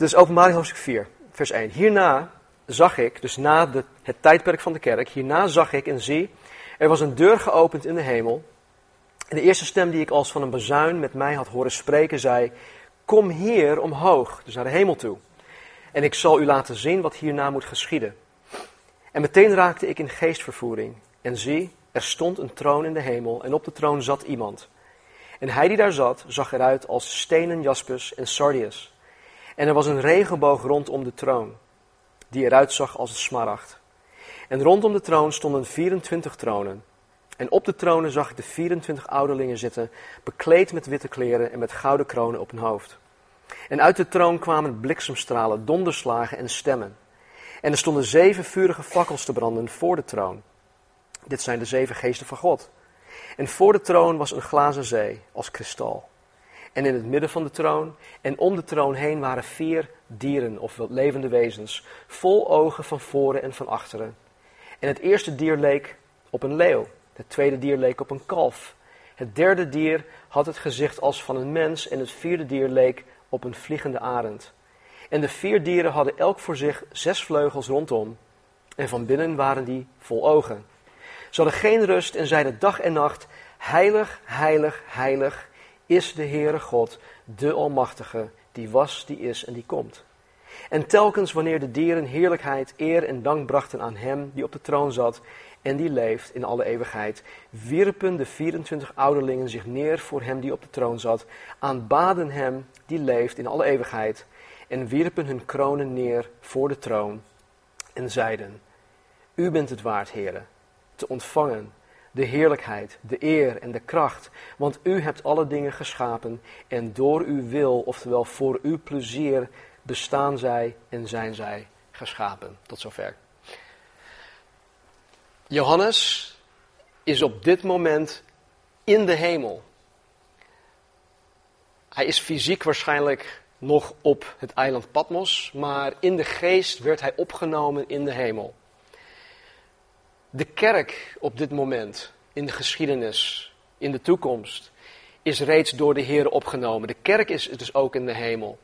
Dus openbaring hoofdstuk 4, vers 1. Hierna zag ik, dus na de, het tijdperk van de kerk, hierna zag ik en zie, er was een deur geopend in de hemel. En de eerste stem die ik als van een bazuin met mij had horen spreken, zei: Kom hier omhoog, dus naar de hemel toe. En ik zal u laten zien wat hierna moet geschieden. En meteen raakte ik in geestvervoering. En zie, er stond een troon in de hemel en op de troon zat iemand. En hij die daar zat, zag eruit als stenen jaspis en sardius. En er was een regenboog rondom de troon, die eruit zag als een smaragd. En rondom de troon stonden 24 tronen. En op de tronen zag ik de 24 ouderlingen zitten, bekleed met witte kleren en met gouden kronen op hun hoofd. En uit de troon kwamen bliksemstralen, donderslagen en stemmen. En er stonden zeven vurige fakkels te branden voor de troon. Dit zijn de zeven geesten van God. En voor de troon was een glazen zee als kristal. En in het midden van de troon en om de troon heen waren vier dieren, of levende wezens, vol ogen van voren en van achteren. En het eerste dier leek op een leeuw, het tweede dier leek op een kalf. Het derde dier had het gezicht als van een mens en het vierde dier leek op een vliegende arend. En de vier dieren hadden elk voor zich zes vleugels rondom, en van binnen waren die vol ogen. Ze hadden geen rust en zeiden dag en nacht: Heilig, heilig, heilig is de Heere God, de Almachtige, die was, die is en die komt. En telkens wanneer de dieren heerlijkheid, eer en dank brachten aan Hem die op de troon zat en die leeft in alle eeuwigheid, wierpen de 24 ouderlingen zich neer voor Hem die op de troon zat, aanbaden Hem die leeft in alle eeuwigheid en wierpen hun kronen neer voor de troon en zeiden, U bent het waard, Heere, te ontvangen de heerlijkheid, de eer en de kracht, want U hebt alle dingen geschapen en door Uw wil, oftewel voor Uw plezier, bestaan zij en zijn zij geschapen. Tot zover. Johannes is op dit moment in de hemel. Hij is fysiek waarschijnlijk nog op het eiland Patmos, maar in de geest werd hij opgenomen in de hemel. De kerk op dit moment, in de geschiedenis, in de toekomst, is reeds door de Heer opgenomen. De kerk is dus ook in de hemel.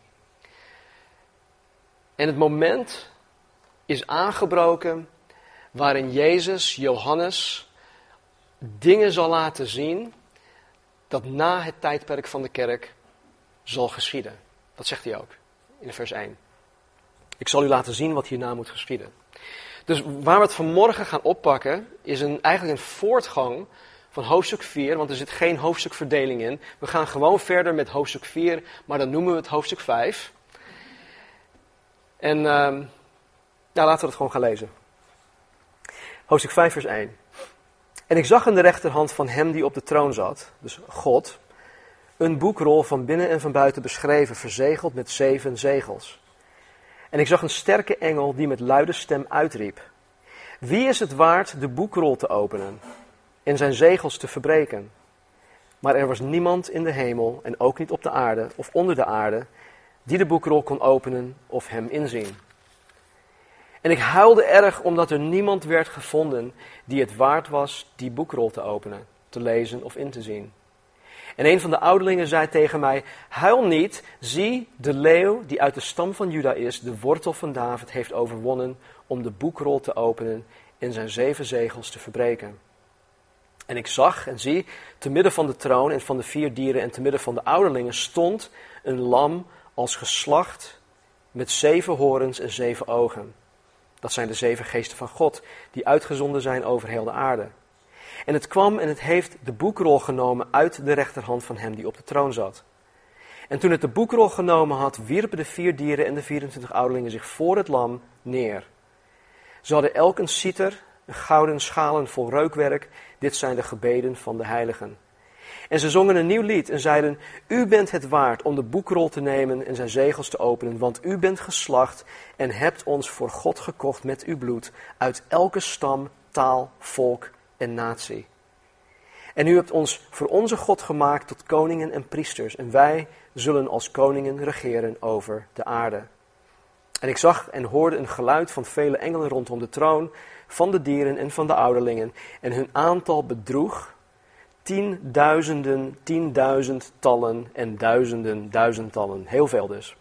En het moment is aangebroken waarin Jezus, Johannes, dingen zal laten zien dat na het tijdperk van de kerk zal geschieden. Dat zegt hij ook in vers 1. Ik zal u laten zien wat hierna moet geschieden. Dus waar we het vanmorgen gaan oppakken, is een, eigenlijk een voortgang van hoofdstuk 4, want er zit geen hoofdstukverdeling in. We gaan gewoon verder met hoofdstuk 4, maar dan noemen we het hoofdstuk 5. En uh, laten we het gewoon gaan lezen. Hoofdstuk 5, vers 1. En ik zag in de rechterhand van hem die op de troon zat, dus God, een boekrol van binnen en van buiten beschreven, verzegeld met zeven zegels. En ik zag een sterke engel die met luide stem uitriep: Wie is het waard de boekrol te openen en zijn zegels te verbreken? Maar er was niemand in de hemel en ook niet op de aarde of onder de aarde die de boekrol kon openen of hem inzien. En ik huilde erg omdat er niemand werd gevonden die het waard was die boekrol te openen, te lezen of in te zien. En een van de ouderlingen zei tegen mij: Huil niet, zie, de leeuw die uit de stam van Juda is, de wortel van David, heeft overwonnen om de boekrol te openen en zijn zeven zegels te verbreken. En ik zag en zie, te midden van de troon en van de vier dieren en te midden van de ouderlingen stond een lam als geslacht met zeven horens en zeven ogen. Dat zijn de zeven geesten van God, die uitgezonden zijn over heel de aarde. En het kwam en het heeft de boekrol genomen uit de rechterhand van hem die op de troon zat. En toen het de boekrol genomen had, wierpen de vier dieren en de 24 ouderlingen zich voor het lam neer. Ze hadden elk een citer, een gouden schalen vol reukwerk. Dit zijn de gebeden van de heiligen. En ze zongen een nieuw lied en zeiden: U bent het waard om de boekrol te nemen en zijn zegels te openen, want u bent geslacht en hebt ons voor God gekocht met uw bloed uit elke stam, taal, volk en natie. En u hebt ons voor onze God gemaakt tot koningen en priesters, en wij zullen als koningen regeren over de aarde. En ik zag en hoorde een geluid van vele engelen rondom de troon, van de dieren en van de ouderlingen, en hun aantal bedroeg tienduizenden, tienduizendtallen en duizenden, duizendtallen. Heel veel dus.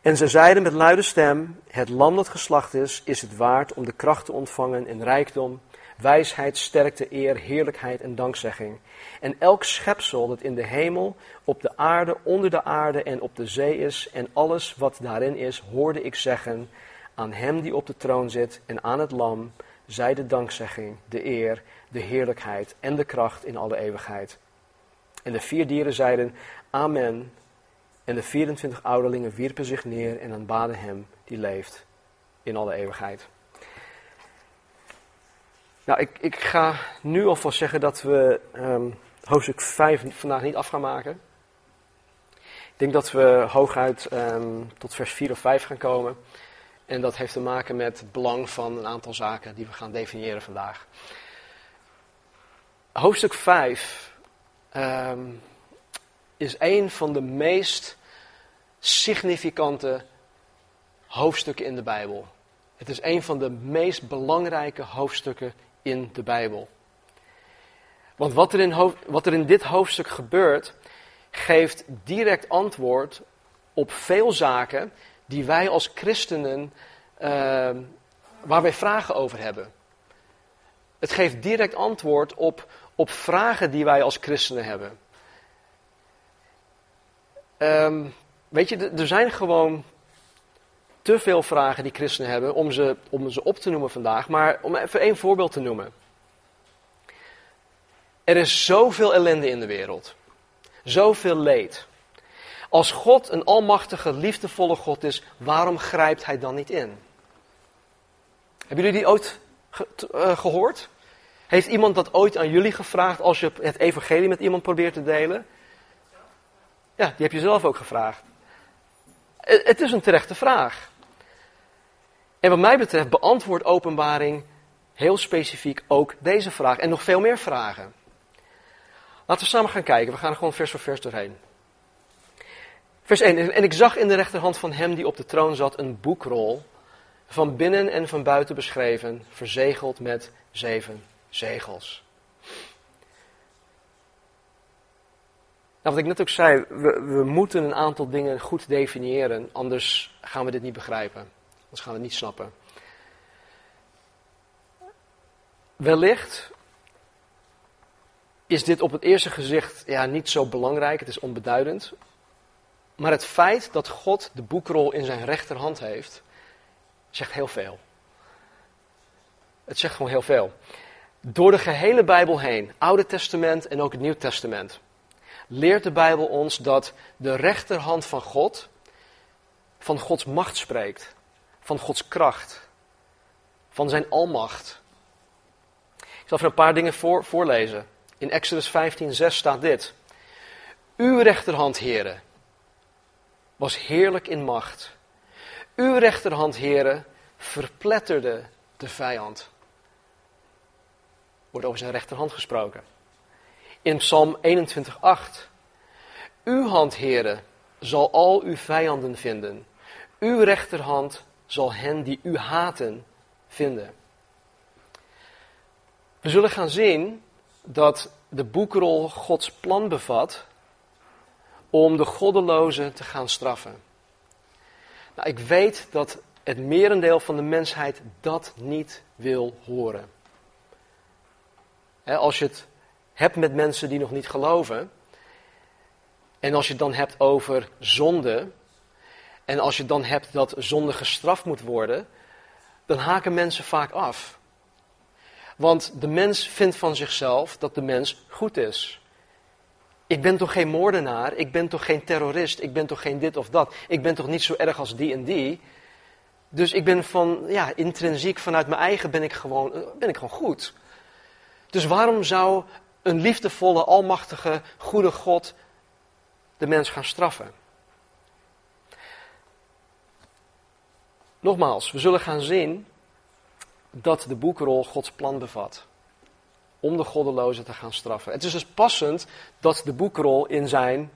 En ze zeiden met luide stem: Het lam dat geslacht is, is het waard om de kracht te ontvangen en rijkdom, wijsheid, sterkte, eer, heerlijkheid en dankzegging. En elk schepsel dat in de hemel, op de aarde, onder de aarde en op de zee is, en alles wat daarin is, hoorde ik zeggen: Aan hem die op de troon zit en aan het lam, zij de dankzegging, de eer, de heerlijkheid en de kracht in alle eeuwigheid. En de vier dieren zeiden: Amen. En de 24 ouderlingen wierpen zich neer en aanbaden hem die leeft in alle eeuwigheid. Nou, ik, ik ga nu alvast zeggen dat we um, hoofdstuk 5 vandaag niet af gaan maken. Ik denk dat we hooguit um, tot vers 4 of 5 gaan komen. En dat heeft te maken met het belang van een aantal zaken die we gaan definiëren vandaag. Hoofdstuk 5 um, ehm, is een van de meest significante hoofdstukken in de Bijbel. Het is een van de meest belangrijke hoofdstukken in de Bijbel. Want wat er in, wat er in dit hoofdstuk gebeurt, geeft direct antwoord op veel zaken die wij als christenen, uh, waar wij vragen over hebben. Het geeft direct antwoord op, op vragen die wij als christenen hebben. Um, weet je, er zijn gewoon te veel vragen die christenen hebben om ze, om ze op te noemen vandaag. Maar om even één voorbeeld te noemen. Er is zoveel ellende in de wereld. Zoveel leed. Als God een almachtige, liefdevolle God is, waarom grijpt Hij dan niet in? Hebben jullie die ooit eh, gehoord? Heeft iemand dat ooit aan jullie gevraagd als je het evangelie met iemand probeert te delen? Ja, die heb je zelf ook gevraagd. Het is een terechte vraag. En wat mij betreft beantwoordt openbaring heel specifiek ook deze vraag en nog veel meer vragen. Laten we samen gaan kijken. We gaan er gewoon vers voor vers doorheen. Vers 1. En ik zag in de rechterhand van hem die op de troon zat een boekrol, van binnen en van buiten beschreven, verzegeld met zeven zegels. Nou, wat ik net ook zei, we, we moeten een aantal dingen goed definiëren, anders gaan we dit niet begrijpen. Anders gaan we het niet snappen. Wellicht is dit op het eerste gezicht ja, niet zo belangrijk, het is onbeduidend. Maar het feit dat God de boekrol in zijn rechterhand heeft, zegt heel veel. Het zegt gewoon heel veel. Door de gehele Bijbel heen, Oude Testament en ook het Nieuw Testament, leert de Bijbel ons dat de rechterhand van God van Gods macht spreekt van Gods kracht, van zijn almacht. Ik zal even een paar dingen voor, voorlezen. In Exodus 15:6 staat dit. Uw rechterhand, heren, was heerlijk in macht. Uw rechterhand, heren, verpletterde de vijand. Wordt over zijn rechterhand gesproken. In Psalm 21:8. Uw hand, heren, zal al uw vijanden vinden. Uw rechterhand zal hen die u haten vinden. We zullen gaan zien dat de boekrol Gods plan bevat om de goddelozen te gaan straffen. Nou, ik weet dat het merendeel van de mensheid dat niet wil horen. als je het hebt met mensen die nog niet geloven, en als je het dan hebt over zonde, en als je dan hebt dat zonde gestraft moet worden, dan haken mensen vaak af. Want de mens vindt van zichzelf dat de mens goed is. Ik ben toch geen moordenaar, ik ben toch geen terrorist, ik ben toch geen dit of dat, ik ben toch niet zo erg als die en die. Dus ik ben van, ja, intrinsiek vanuit mijn eigen ben ik gewoon, ben ik gewoon goed. Dus waarom zou een liefdevolle, almachtige, goede God de mens gaan straffen? Nogmaals, we zullen gaan zien dat de boekrol Gods plan bevat. Om de goddelozen te gaan straffen. Het is dus passend dat de boekrol in zijn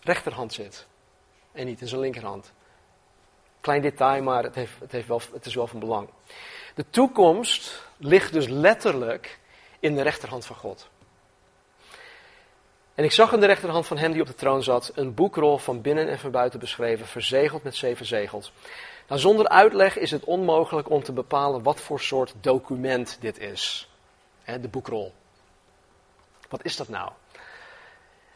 rechterhand zit. En niet in zijn linkerhand. Klein detail, maar het, heeft, het, heeft wel, het is wel van belang. De toekomst ligt dus letterlijk in de rechterhand van God. En ik zag in de rechterhand van hem die op de troon zat een boekrol van binnen en van buiten beschreven, verzegeld met zeven zegels. Nou, zonder uitleg is het onmogelijk om te bepalen wat voor soort document dit is. de boekrol. Wat is dat nou?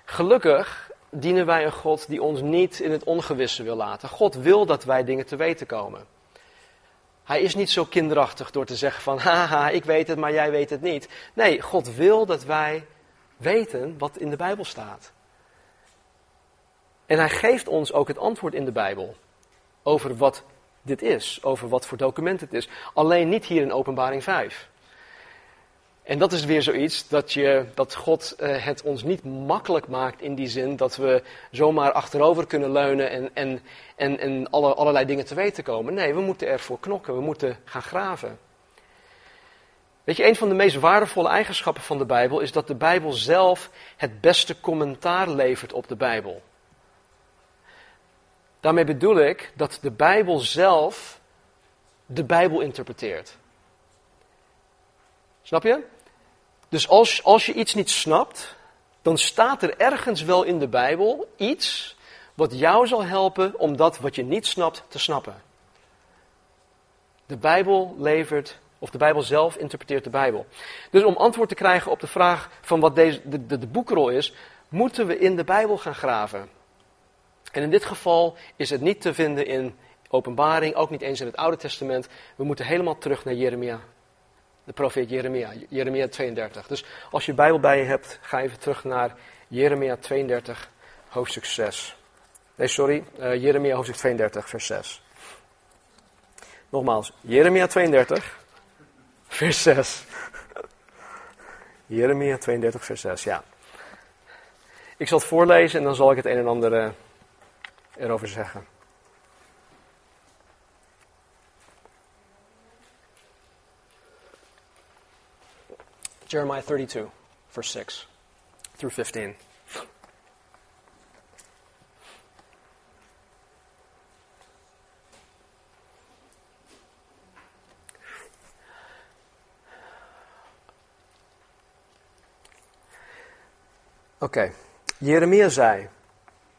Gelukkig dienen wij een God die ons niet in het ongewisse wil laten. God wil dat wij dingen te weten komen. Hij is niet zo kinderachtig door te zeggen van, haha, ik weet het, maar jij weet het niet. Nee, God wil dat wij weten wat in de Bijbel staat. En hij geeft ons ook het antwoord in de Bijbel over wat dit is, over wat voor document het is. Alleen niet hier in Openbaring 5. En dat is weer zoiets dat, je, dat God uh, het ons niet makkelijk maakt in die zin dat we zomaar achterover kunnen leunen en, en, en, en alle, allerlei dingen te weten komen. Nee, we moeten ervoor knokken, we moeten gaan graven. Weet je, een van de meest waardevolle eigenschappen van de Bijbel is dat de Bijbel zelf het beste commentaar levert op de Bijbel. Daarmee bedoel ik dat de Bijbel zelf de Bijbel interpreteert. Snap je? Dus als, als je iets niet snapt, dan staat er ergens wel in de Bijbel iets wat jou zal helpen om dat wat je niet snapt te snappen. De Bijbel levert, of de Bijbel zelf interpreteert de Bijbel. Dus om antwoord te krijgen op de vraag van wat deze, de, de, de boekrol is, moeten we in de Bijbel gaan graven. En in dit geval is het niet te vinden in Openbaring, ook niet eens in het Oude Testament. We moeten helemaal terug naar Jeremia de profeet Jeremia, Jeremia 32. Dus als je Bijbel bij je hebt, ga even terug naar Jeremia 32, hoofdstuk 6. Nee, sorry, uh, Jeremia hoofdstuk 32, vers 6. Nogmaals, Jeremia 32, vers 6. Jeremia 32, vers 6, ja. Ik zal het voorlezen en dan zal ik het een en ander uh, erover zeggen. Jeremiah 32, verse 6 through 15. Oké, okay. Jeremia zei: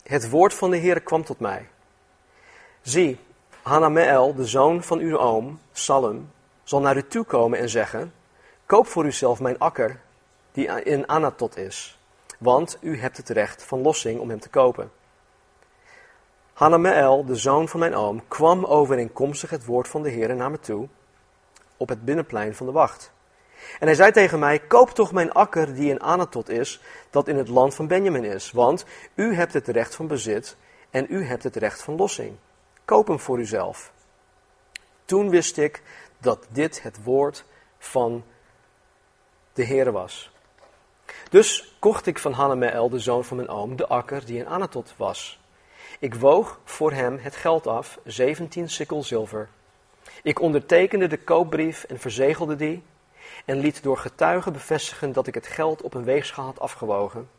Het woord van de Heer kwam tot mij. Zie, Hanameel, de zoon van uw oom, Salem, zal naar u toe komen en zeggen: Koop voor uzelf mijn akker, die in Anatot is, want u hebt het recht van lossing om hem te kopen. Hanameel, de zoon van mijn oom, kwam overeenkomstig het woord van de Heer naar me toe, op het binnenplein van de wacht. En hij zei tegen mij, koop toch mijn akker die in Anatot is, dat in het land van Benjamin is, want u hebt het recht van bezit en u hebt het recht van lossing. Koop hem voor uzelf. Toen wist ik dat dit het woord van de Heer was. Dus kocht ik van Hanameel, de zoon van mijn oom, de akker die in Anatot was. Ik woog voor hem het geld af, 17 sikkel zilver. Ik ondertekende de koopbrief en verzegelde die en liet door getuigen bevestigen dat ik het geld op een weegschaal had afgewogen.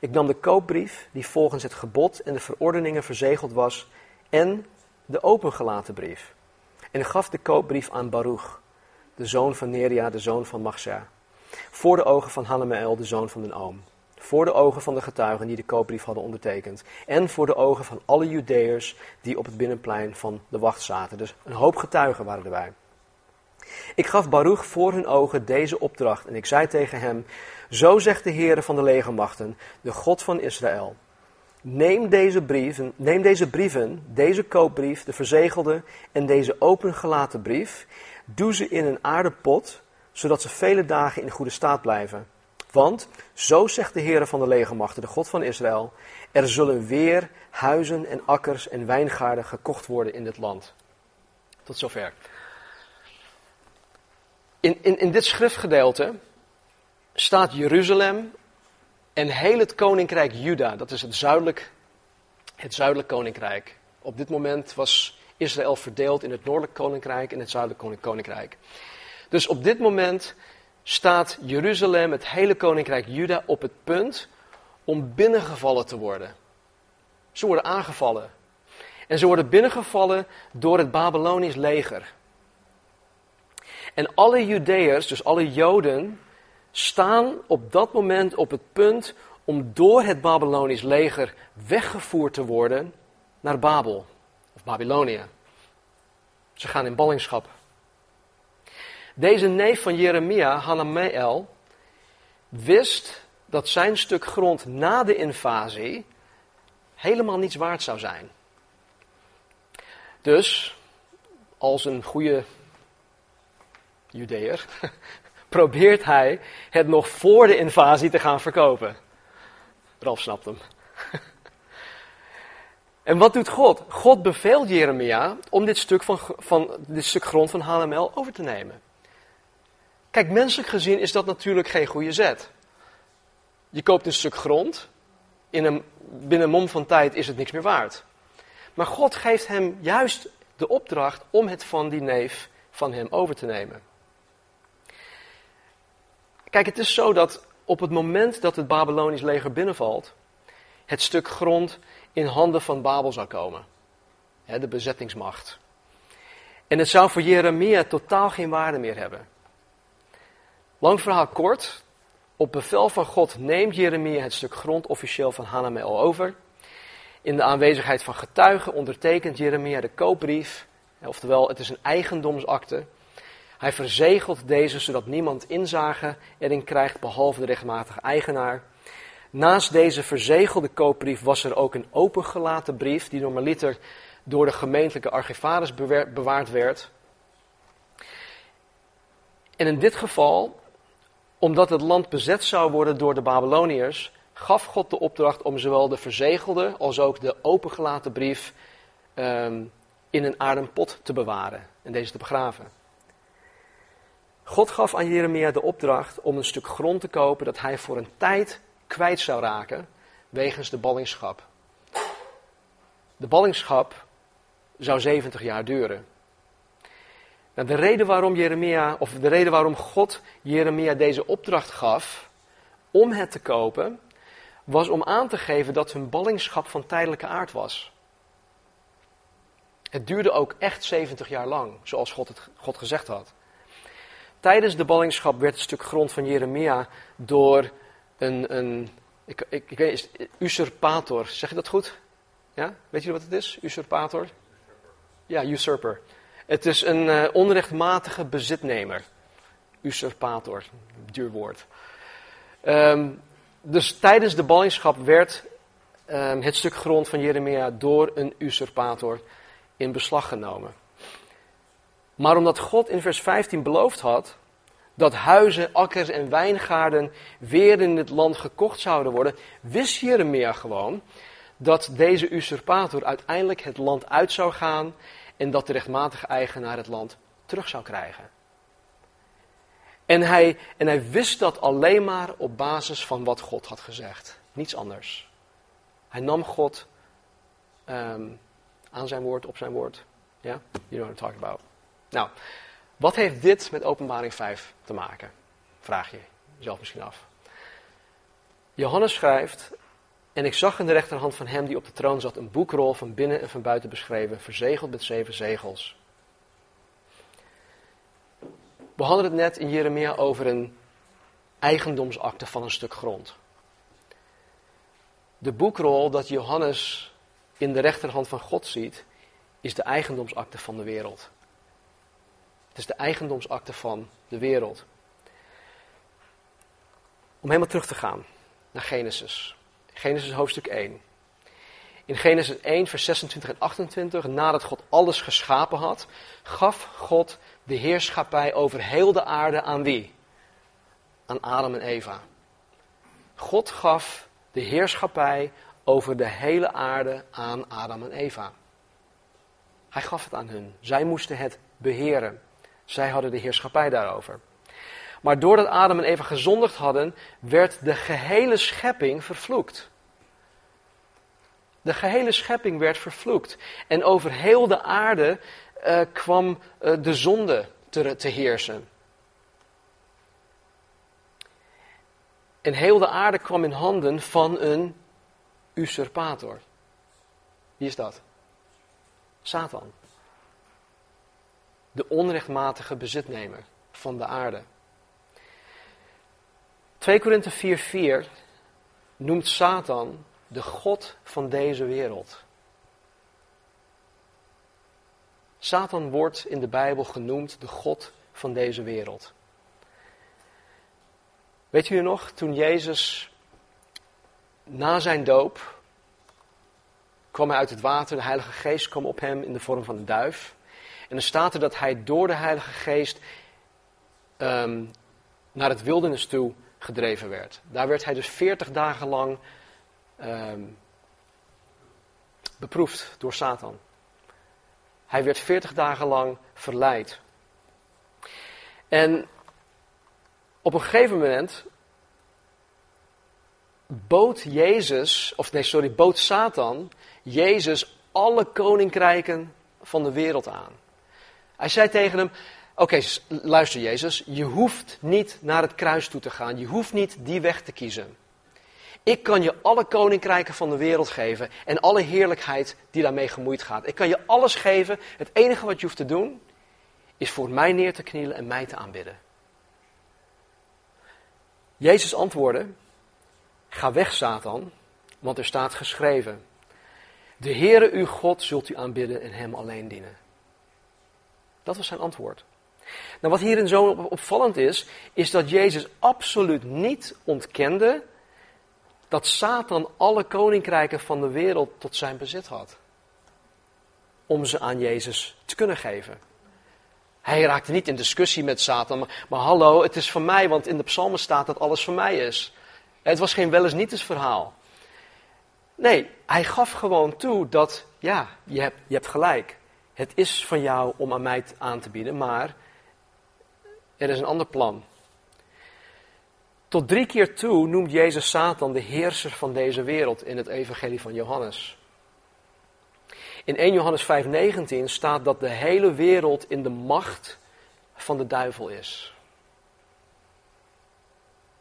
Ik nam de koopbrief, die volgens het gebod en de verordeningen verzegeld was, en de opengelaten brief. En gaf de koopbrief aan Baruch, de zoon van Neria, de zoon van Machsa. Voor de ogen van Hanamael, de zoon van mijn oom. Voor de ogen van de getuigen die de koopbrief hadden ondertekend. En voor de ogen van alle Judeërs die op het binnenplein van de wacht zaten. Dus een hoop getuigen waren erbij. Ik gaf Baruch voor hun ogen deze opdracht en ik zei tegen hem: Zo zegt de Heere van de legermachten, de God van Israël. Neem deze brieven, neem deze brieven, deze koopbrief, de verzegelde en deze opengelaten brief, doe ze in een aardepot zodat ze vele dagen in goede staat blijven. Want, zo zegt de Heer van de legermachten, de God van Israël, er zullen weer huizen en akkers en wijngaarden gekocht worden in dit land. Tot zover. In, in, in dit schriftgedeelte staat Jeruzalem en heel het koninkrijk Juda, dat is het zuidelijk, het zuidelijk koninkrijk. Op dit moment was Israël verdeeld in het noordelijk koninkrijk en het zuidelijk koninkrijk. Dus op dit moment staat Jeruzalem, het hele koninkrijk Juda, op het punt om binnengevallen te worden. Ze worden aangevallen. En ze worden binnengevallen door het Babylonisch leger. En alle Judeërs, dus alle Joden, staan op dat moment op het punt om door het Babylonisch leger weggevoerd te worden naar Babel of Babylonië. Ze gaan in ballingschap. Deze neef van Jeremia, Hanameel, wist dat zijn stuk grond na de invasie helemaal niets waard zou zijn. Dus, als een goede Judeër, probeert hij het nog voor de invasie te gaan verkopen. Ralf snapt hem. En wat doet God? God beveelt Jeremia om dit stuk, van, van, dit stuk grond van HML over te nemen. Kijk, menselijk gezien is dat natuurlijk geen goede zet. Je koopt een stuk grond, in een, binnen een mom van tijd is het niks meer waard. Maar God geeft hem juist de opdracht om het van die neef van hem over te nemen. Kijk, het is zo dat op het moment dat het Babylonisch leger binnenvalt, het stuk grond in handen van Babel zou komen. de bezettingsmacht. En het zou voor Jeremia totaal geen waarde meer hebben. Lang verhaal kort. Op bevel van God neemt Jeremia het stuk grond officieel van Hanamel over. In de aanwezigheid van getuigen ondertekent Jeremia de koopbrief. Oftewel, het is een eigendomsakte. Hij verzegelt deze zodat niemand inzage erin krijgt behalve de rechtmatige eigenaar. Naast deze verzegelde koopbrief was er ook een opengelaten brief die normaliter door de gemeentelijke archivaris bewaard werd. En in dit geval, omdat het land bezet zou worden door de Babyloniërs, gaf God de opdracht om zowel de verzegelde als ook de opengelaten brief um, in een aarden pot te bewaren en deze te begraven. God gaf aan Jeremia de opdracht om een stuk grond te kopen dat hij voor een tijd kwijt zou raken wegens de ballingschap. De ballingschap zou 70 jaar duren. Nou, de reden waarom Jeremia, of de reden waarom God Jeremia deze opdracht gaf om het te kopen, was om aan te geven dat hun ballingschap van tijdelijke aard was. Het duurde ook echt 70 jaar lang, zoals God het God gezegd had. Tijdens de ballingschap werd het stuk grond van Jeremia door een, een ik, ik, weet, usurpator, zeg je dat goed? Ja? Weet je wat het is? Usurpator? Ja, usurper. Het is een uh, onrechtmatige bezitnemer. Usurpator, duur woord. Um, dus tijdens de ballingschap werd um, het stuk grond van Jeremia door een usurpator in beslag genomen. Maar omdat God in vers 15 beloofd had dat huizen, akkers en wijngaarden weer in het land gekocht zouden worden, wist Jeremia gewoon dat deze usurpator uiteindelijk het land uit zou gaan en dat de rechtmatige eigenaar het land terug zou krijgen. En hij, en hij wist dat alleen maar op basis van wat God had gezegd. Niets anders. Hij nam God um, aan zijn woord, op zijn woord. Ja? You know what I'm talking about. Nou, wat heeft dit met openbaring 5 te maken? Vraag je jezelf misschien af. Johannes schrijft, en ik zag in de rechterhand van hem die op de troon zat een boekrol van binnen en van buiten beschreven, verzegeld met zeven zegels. We hadden het net in Jeremia over een eigendomsakte van een stuk grond. De boekrol dat Johannes in de rechterhand van God ziet, is de eigendomsakte van de wereld. Het is de eigendomsakte van de wereld. Om helemaal terug te gaan naar Genesis. Genesis hoofdstuk 1. In Genesis 1, vers 26 en 28, nadat God alles geschapen had, gaf God de heerschappij over heel de aarde aan wie? Aan Adam en Eva. God gaf de heerschappij over de hele aarde aan Adam en Eva. Hij gaf het aan hun. Zij moesten het beheren. Zij hadden de heerschappij daarover. Maar doordat Adam en Eva gezondigd hadden, werd de gehele schepping vervloekt. De gehele schepping werd vervloekt. En over heel de aarde uh, kwam uh, de zonde te, te heersen. En heel de aarde kwam in handen van een usurpator. Wie is dat? Satan de onrechtmatige bezitnemer van de aarde. 2 Korinthe 4:4 noemt Satan de God van deze wereld. Satan wordt in de Bijbel genoemd de God van deze wereld. Weet u nog, toen Jezus na zijn doop kwam hij uit het water, de Heilige Geest kwam op hem in de vorm van een duif. En dan staat er dat hij door de Heilige Geest ehm, naar het wildernis toe gedreven werd. Daar werd hij dus 40 dagen lang ehm, beproefd door Satan. Hij werd 40 dagen lang verleid. En op een gegeven moment bood Jezus, of nee, sorry, bood Satan Jezus alle koninkrijken van de wereld aan. Hij zei tegen hem: Oké, luister Jezus, je hoeft niet naar het kruis toe te gaan. Je hoeft niet die weg te kiezen. Ik kan je alle koninkrijken van de wereld geven en alle heerlijkheid die daarmee gemoeid gaat. Ik kan je alles geven. Het enige wat je hoeft te doen is voor mij neer te knielen en mij te aanbidden. Jezus antwoordde: Ga weg, Satan, want er staat geschreven: De Heere uw God zult u aanbidden en hem alleen dienen. Dat was zijn antwoord. Nou, wat hierin zo opvallend is, is dat Jezus absoluut niet ontkende dat Satan alle koninkrijken van de wereld tot zijn bezit had. Om ze aan Jezus te kunnen geven. Hij raakte niet in discussie met Satan, maar, maar hallo, het is van mij, want in de psalmen staat dat alles van mij is. Het was geen wel eens niet eens verhaal. Nee, hij gaf gewoon toe dat, ja, je hebt, je hebt gelijk. Het is van jou om aan mij aan te bieden, maar er is een ander plan. Tot drie keer toe noemt Jezus Satan de heerser van deze wereld in het evangelie van Johannes. In 1 Johannes 5:19 staat dat de hele wereld in de macht van de duivel is.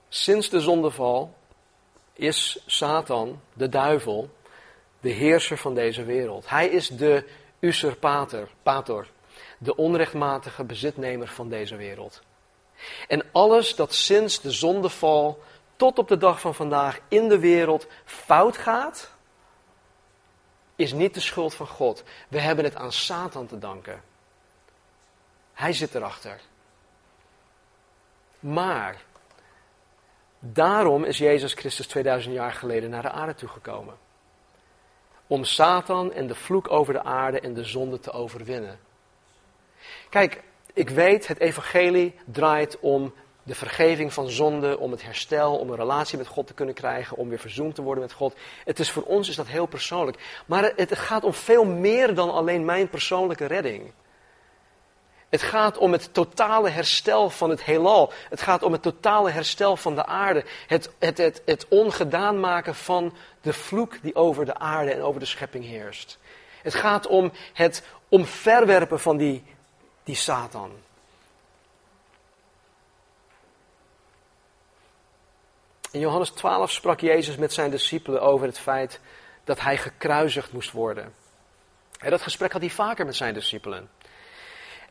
Sinds de zondeval is Satan, de duivel, de heerser van deze wereld. Hij is de usurpator, pator, de onrechtmatige bezitnemer van deze wereld. En alles dat sinds de zondeval tot op de dag van vandaag in de wereld fout gaat, is niet de schuld van God. We hebben het aan Satan te danken. Hij zit erachter. Maar daarom is Jezus Christus 2000 jaar geleden naar de aarde toegekomen. Om Satan en de vloek over de aarde en de zonde te overwinnen. Kijk, ik weet, het evangelie draait om de vergeving van zonde, om het herstel, om een relatie met God te kunnen krijgen, om weer verzoend te worden met God. Het is voor ons is dat heel persoonlijk. Maar het gaat om veel meer dan alleen mijn persoonlijke redding. Het gaat om het totale herstel van het heelal. Het gaat om het totale herstel van de aarde. Het, het, het, het ongedaan maken van de vloek die over de aarde en over de schepping heerst. Het gaat om het omverwerpen van die, die Satan. In Johannes 12 sprak Jezus met zijn discipelen over het feit dat hij gekruisigd moest worden. En dat gesprek had hij vaker met zijn discipelen.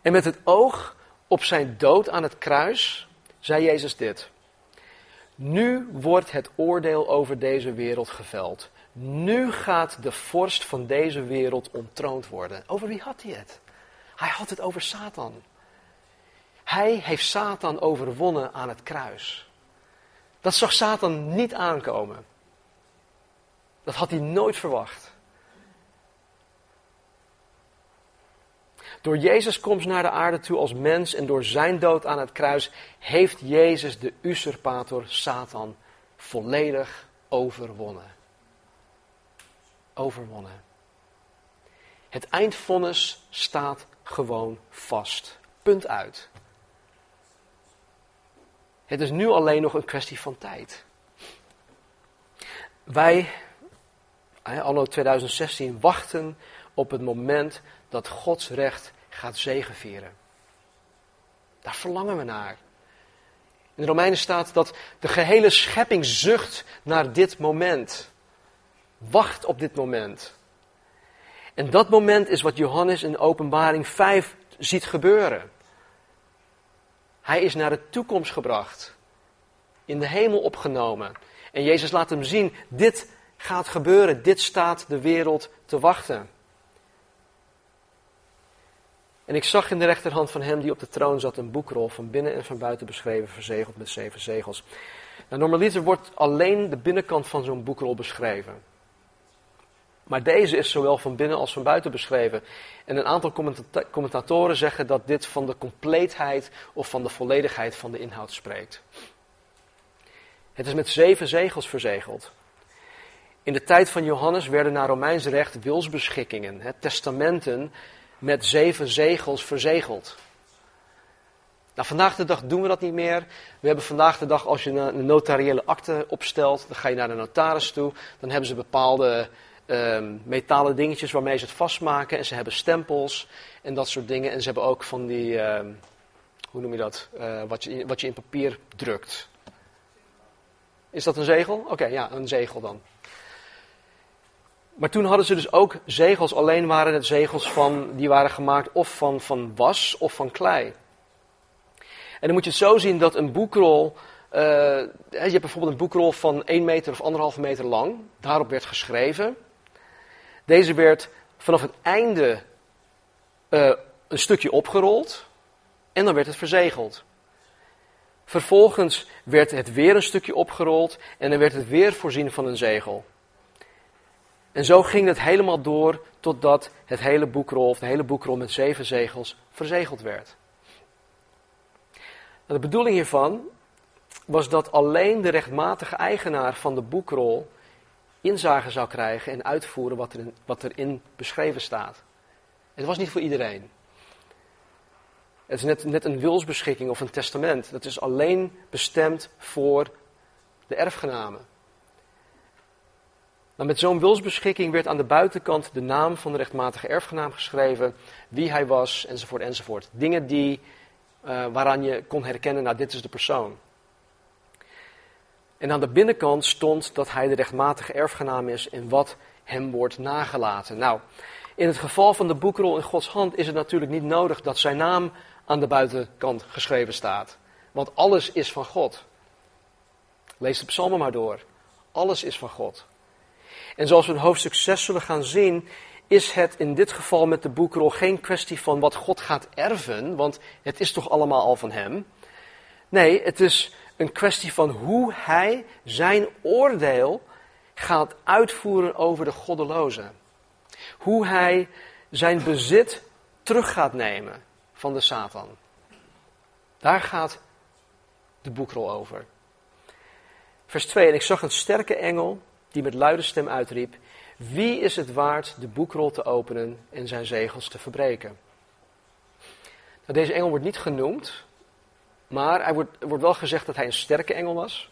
En met het oog op zijn dood aan het kruis zei Jezus dit. Nu wordt het oordeel over deze wereld geveld. Nu gaat de vorst van deze wereld ontroond worden. Over wie had hij het? Hij had het over Satan. Hij heeft Satan overwonnen aan het kruis. Dat zag Satan niet aankomen. Dat had hij nooit verwacht. Door Jezus' komst naar de aarde toe als mens en door zijn dood aan het kruis heeft Jezus de usurpator Satan volledig overwonnen. Overwonnen. Het eindvonnis staat gewoon vast. Punt uit. Het is nu alleen nog een kwestie van tijd. Wij, anno 2016, wachten op het moment dat Gods recht gaat zegenvieren. Daar verlangen we naar. In de Romeinen staat dat de gehele schepping zucht naar dit moment. Wacht op dit moment. En dat moment is wat Johannes in Openbaring 5 ziet gebeuren. Hij is naar de toekomst gebracht. in de hemel opgenomen. En Jezus laat hem zien, dit gaat gebeuren, dit staat de wereld te wachten. En ik zag in de rechterhand van hem die op de troon zat een boekrol van binnen en van buiten beschreven, verzegeld met zeven zegels. Nou, normaliter wordt alleen de binnenkant van zo'n boekrol beschreven. Maar deze is zowel van binnen als van buiten beschreven. En een aantal commentatoren zeggen dat dit van de compleetheid of van de volledigheid van de inhoud spreekt. Het is met zeven zegels verzegeld. In de tijd van Johannes werden naar Romeins recht wilsbeschikkingen, testamenten, met zeven zegels verzegeld. Nou, vandaag de dag doen we dat niet meer. We hebben vandaag de dag, als je een notariële akte opstelt, dan ga je naar de notaris toe. Dan hebben ze bepaalde um, metalen dingetjes waarmee ze het vastmaken. En ze hebben stempels en dat soort dingen. En ze hebben ook van die, um, hoe noem je dat, uh, wat, je, wat je in papier drukt. Is dat een zegel? Oké, ja, een zegel dan. Maar toen hadden ze dus ook zegels, alleen waren het zegels van, die waren gemaakt of van, van was of van klei. En dan moet je het zo zien dat een boekrol, uh, je hebt bijvoorbeeld een boekrol van 1 meter of anderhalve meter lang, daarop werd geschreven. Deze werd vanaf het einde uh, een stukje opgerold en dan werd het verzegeld. Vervolgens werd het weer een stukje opgerold en dan werd het weer voorzien van een zegel. En zo ging het helemaal door totdat het hele boekrol, of de hele boekrol met zeven zegels, verzegeld werd. Nou, de bedoeling hiervan was dat alleen de rechtmatige eigenaar van de boekrol inzage zou krijgen en uitvoeren wat, erin, wat erin beschreven staat. Het was niet voor iedereen. Het is net, net een wilsbeschikking of een testament. Dat is alleen bestemd voor de erfgenamen. Maar met zo'n wilsbeschikking werd aan de buitenkant de naam van de rechtmatige erfgenaam geschreven, wie hij was, enzovoort, enzovoort. Dingen die, uh, waaraan je kon herkennen, nou dit is de persoon. En aan de binnenkant stond dat hij de rechtmatige erfgenaam is en wat hem wordt nagelaten. Nou, in het geval van de boekrol in Gods hand is het natuurlijk niet nodig dat zijn naam aan de buitenkant geschreven staat. Want alles is van God. Lees de psalmen maar door. Alles is van God. En zoals we een hoofdstuk 6 zullen gaan zien, is het in dit geval met de boekrol geen kwestie van wat God gaat erven, want het is toch allemaal al van Hem. Nee, het is een kwestie van hoe Hij zijn oordeel gaat uitvoeren over de goddelozen. Hoe Hij zijn bezit terug gaat nemen van de Satan. Daar gaat de boekrol over. Vers 2. En ik zag een sterke engel die met luide stem uitriep: Wie is het waard de boekrol te openen en zijn zegels te verbreken? Nou, deze engel wordt niet genoemd, maar er wordt, er wordt wel gezegd dat hij een sterke engel was.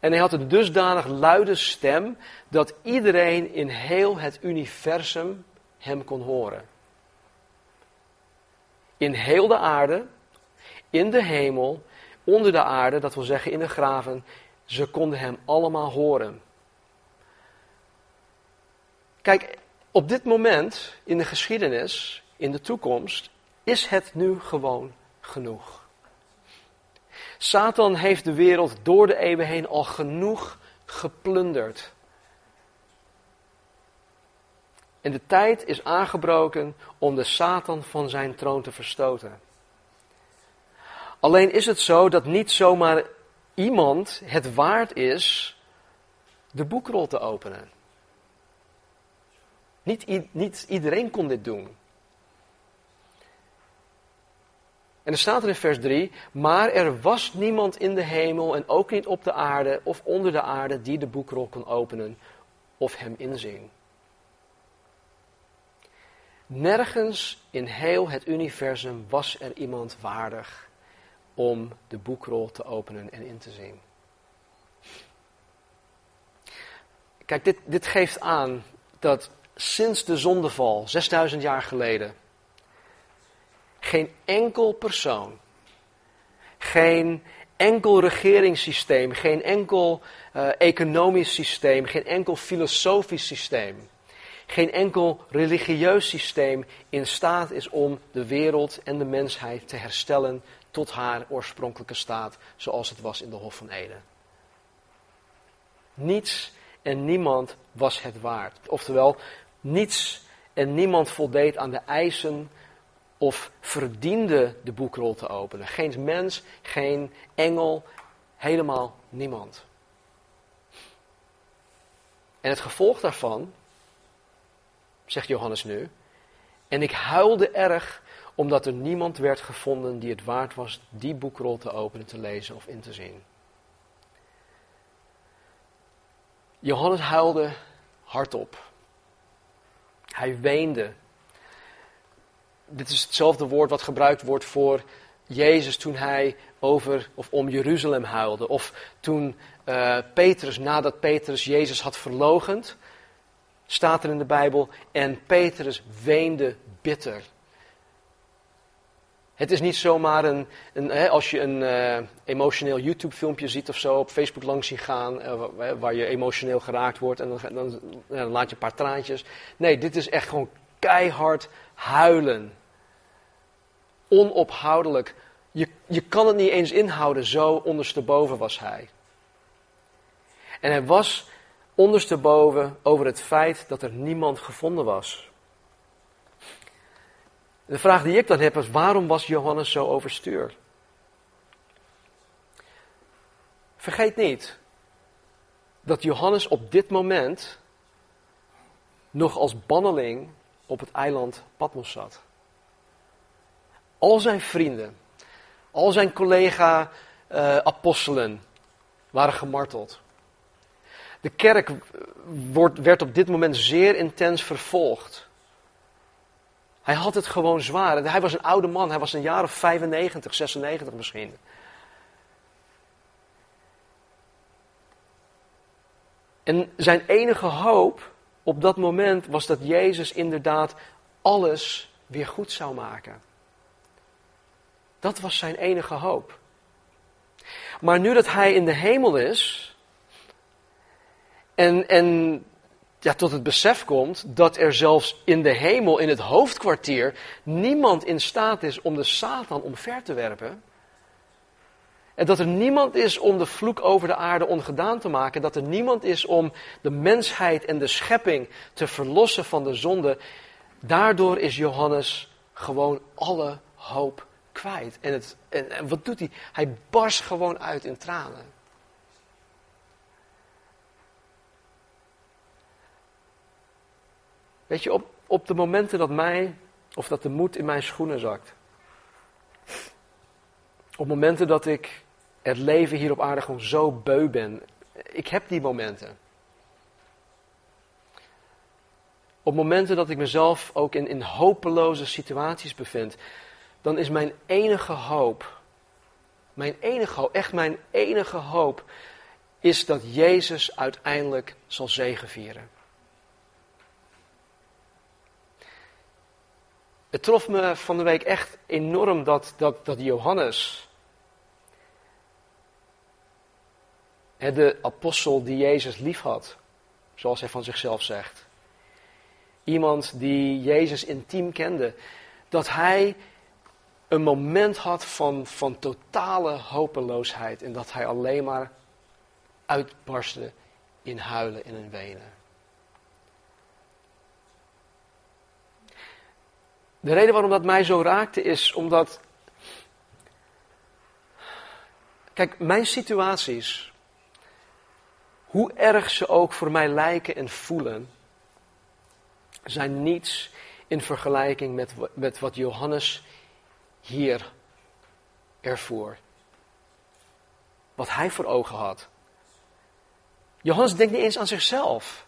En hij had een dusdanig luide stem dat iedereen in heel het universum hem kon horen. In heel de aarde, in de hemel, onder de aarde, dat wil zeggen in de graven, ze konden hem allemaal horen. Kijk, op dit moment in de geschiedenis, in de toekomst, is het nu gewoon genoeg. Satan heeft de wereld door de eeuwen heen al genoeg geplunderd. En de tijd is aangebroken om de Satan van zijn troon te verstoten. Alleen is het zo dat niet zomaar iemand het waard is de boekrol te openen. Niet, niet iedereen kon dit doen. En er staat er in vers 3, maar er was niemand in de hemel en ook niet op de aarde of onder de aarde die de boekrol kon openen of hem inzien. Nergens in heel het universum was er iemand waardig om de boekrol te openen en in te zien. Kijk, dit, dit geeft aan dat sinds de zondeval, 6000 jaar geleden, geen enkel persoon, geen enkel regeringssysteem, geen enkel uh, economisch systeem, geen enkel filosofisch systeem, geen enkel religieus systeem in staat is om de wereld en de mensheid te herstellen tot haar oorspronkelijke staat zoals het was in de Hof van Eden. Niets en niemand was het waard. Oftewel, niets en niemand voldeed aan de eisen of verdiende de boekrol te openen. Geen mens, geen engel, helemaal niemand. En het gevolg daarvan, zegt Johannes nu, en ik huilde erg omdat er niemand werd gevonden die het waard was die boekrol te openen, te lezen of in te zien. Johannes huilde hardop. Hij weende. Dit is hetzelfde woord wat gebruikt wordt voor Jezus toen hij over of om Jeruzalem huilde. Of toen uh, Petrus, nadat Petrus Jezus had verlogend, staat er in de Bijbel, en Petrus weende bitter. Het is niet zomaar een, een hè, als je een uh, emotioneel YouTube-filmpje ziet of zo, op Facebook langs zien gaan, uh, waar je emotioneel geraakt wordt en dan, dan, laat je een paar traantjes. Nee, dit is echt gewoon keihard huilen. Onophoudelijk. Je, je kan het niet eens inhouden, zo ondersteboven was hij. En hij was ondersteboven over het feit dat er niemand gevonden was. De vraag die ik dan heb is, waarom was Johannes zo overstuur? Vergeet niet dat Johannes op dit moment nog als banneling op het eiland Patmos zat. Al zijn vrienden, al zijn collega-apostelen uh, waren gemarteld. De kerk wordt, werd op dit moment zeer intens vervolgd. Hij had het gewoon zwaar. Hij was een oude man, hij was een jaar of 95, 96 misschien. En zijn enige hoop op dat moment was dat Jezus inderdaad alles weer goed zou maken. Dat was zijn enige hoop. Maar nu dat hij in de hemel is en, en ja, tot het besef komt dat er zelfs in de hemel, in het hoofdkwartier, niemand in staat is om de Satan omver te werpen. En dat er niemand is om de vloek over de aarde ongedaan te maken. Dat er niemand is om de mensheid en de schepping te verlossen van de zonde. Daardoor is Johannes gewoon alle hoop kwijt. En, het, en, wat doet hij? Hij barst gewoon uit in tranen. Weet je, op, op de momenten dat mij, of dat de moed in mijn schoenen zakt. Op momenten dat ik het leven hier op aarde gewoon zo beu ben. Ik heb die momenten. Op momenten dat ik mezelf ook in, in hopeloze situaties bevind, dan is mijn enige hoop, mijn enige hoop, echt mijn enige hoop, is dat Jezus uiteindelijk zal zegevieren. Het trof me van de week echt enorm dat, dat, dat Johannes, de apostel die Jezus lief had, zoals hij van zichzelf zegt. Iemand die Jezus intiem kende. Dat hij een moment had van, van totale hopeloosheid. En dat hij alleen maar uitbarstte in huilen en in wenen. De reden waarom dat mij zo raakte is omdat. Kijk, mijn situaties, hoe erg ze ook voor mij lijken en voelen, zijn niets in vergelijking met, met wat Johannes hier ervoor. Wat hij voor ogen had. Johannes denkt niet eens aan zichzelf.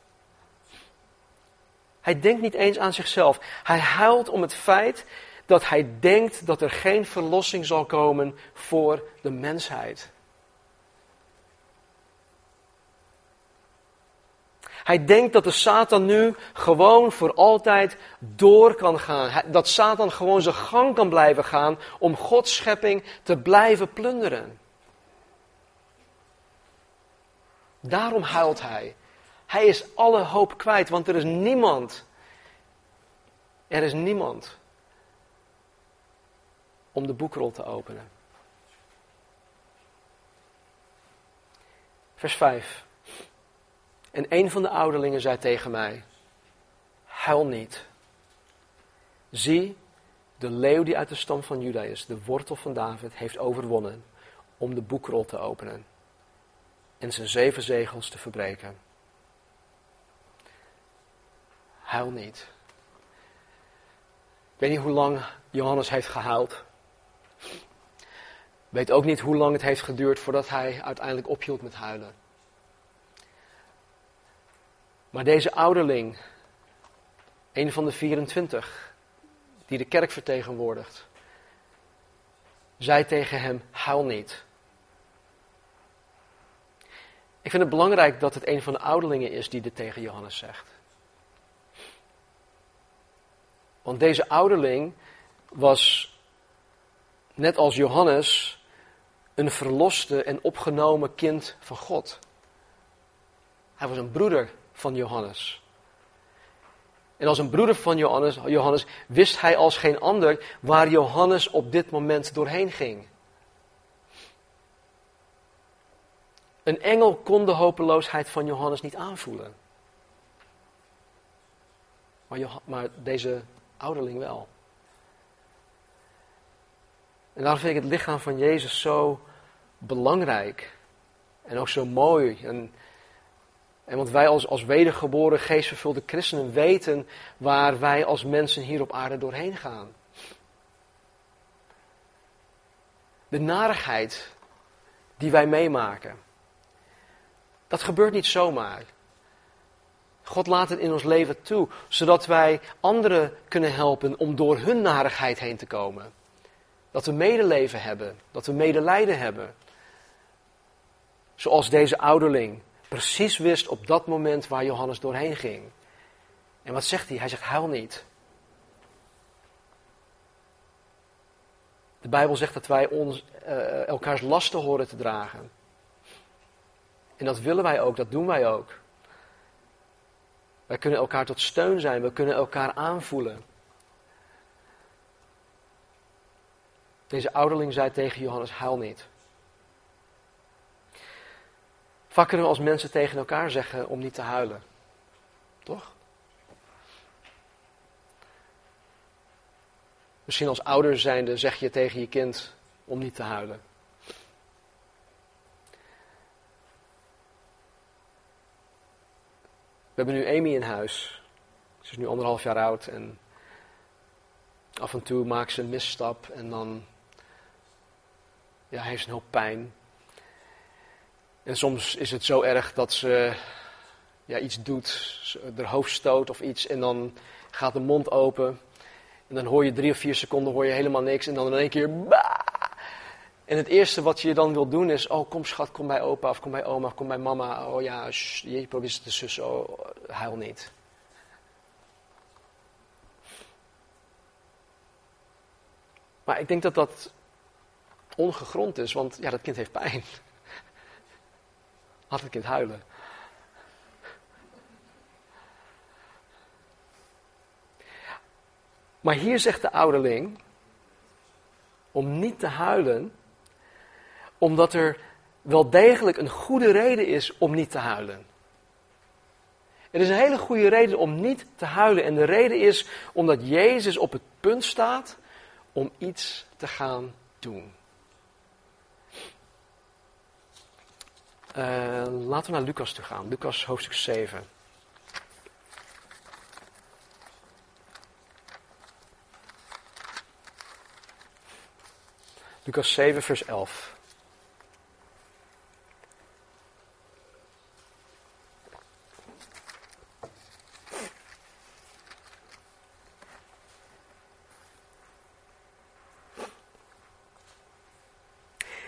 Hij denkt niet eens aan zichzelf. Hij huilt om het feit dat hij denkt dat er geen verlossing zal komen voor de mensheid. Hij denkt dat de Satan nu gewoon voor altijd door kan gaan. Dat Satan gewoon zijn gang kan blijven gaan om Gods schepping te blijven plunderen. Daarom huilt hij. Hij is alle hoop kwijt, want er is niemand. Er is niemand om de boekrol te openen. Vers 5. En een van de ouderlingen zei tegen mij: Huil niet. Zie, de leeuw die uit de stam van Juda is, de wortel van David, heeft overwonnen om de boekrol te openen en zijn zeven zegels te verbreken. Huil niet. Weet niet hoe lang Johannes heeft gehuild. Weet ook niet hoe lang het heeft geduurd voordat hij uiteindelijk ophield met huilen. Maar deze ouderling, een van de 24 die de kerk vertegenwoordigt, zei tegen hem: Huil niet. Ik vind het belangrijk dat het een van de ouderlingen is die dit tegen Johannes zegt. Want deze ouderling was, net als Johannes, een verloste en opgenomen kind van God. Hij was een broeder van Johannes. En als een broeder van Johannes, Johannes wist hij als geen ander waar Johannes op dit moment doorheen ging. Een engel kon de hopeloosheid van Johannes niet aanvoelen. Maar, maar deze ouderling wel. En daarom vind ik het lichaam van Jezus zo belangrijk. En ook zo mooi. En, en want wij als, als wedergeboren, geestvervulde christenen weten waar wij als mensen hier op aarde doorheen gaan. De narigheid die wij meemaken. Dat gebeurt niet zomaar. God laat het in ons leven toe, zodat wij anderen kunnen helpen om door hun narigheid heen te komen. Dat we medeleven hebben, dat we medelijden hebben. Zoals deze ouderling precies wist op dat moment waar Johannes doorheen ging. En wat zegt hij? Hij zegt: huil niet. De Bijbel zegt dat wij ons, uh, elkaars lasten horen te dragen. En dat willen wij ook, dat doen wij ook. Wij kunnen elkaar tot steun zijn, we kunnen elkaar aanvoelen. Deze ouderling zei tegen Johannes: huil niet. Vaak kunnen we als mensen tegen elkaar zeggen om niet te huilen. Toch? Misschien als ouder zijnde zeg je tegen je kind om niet te huilen. We hebben nu Amy in huis. Ze is nu anderhalf jaar oud en af en toe maakt ze een misstap en dan ja, heeft ze hoop pijn. En soms is het zo erg dat ze ja, iets doet, haar hoofd stoot of iets en dan gaat de mond open. En dan hoor je drie of vier seconden hoor je helemaal niks en dan in één keer bah! En het eerste wat je dan wil doen is, oh kom schat, kom bij opa of kom bij oma of kom bij mama. Oh ja, je probeert het te sussen, oh, huil niet. Maar ik denk dat dat ongegrond is, want ja, dat kind heeft pijn. Laat het kind huilen. Maar hier zegt de ouderling, om niet te huilen, omdat er wel degelijk een goede reden is om niet te huilen. Er is een hele goede reden om niet te huilen. En de reden is omdat Jezus op het punt staat om iets te gaan doen. Uh, laten we naar Lucas toe gaan. Lucas hoofdstuk 7. Lucas 7, vers 11.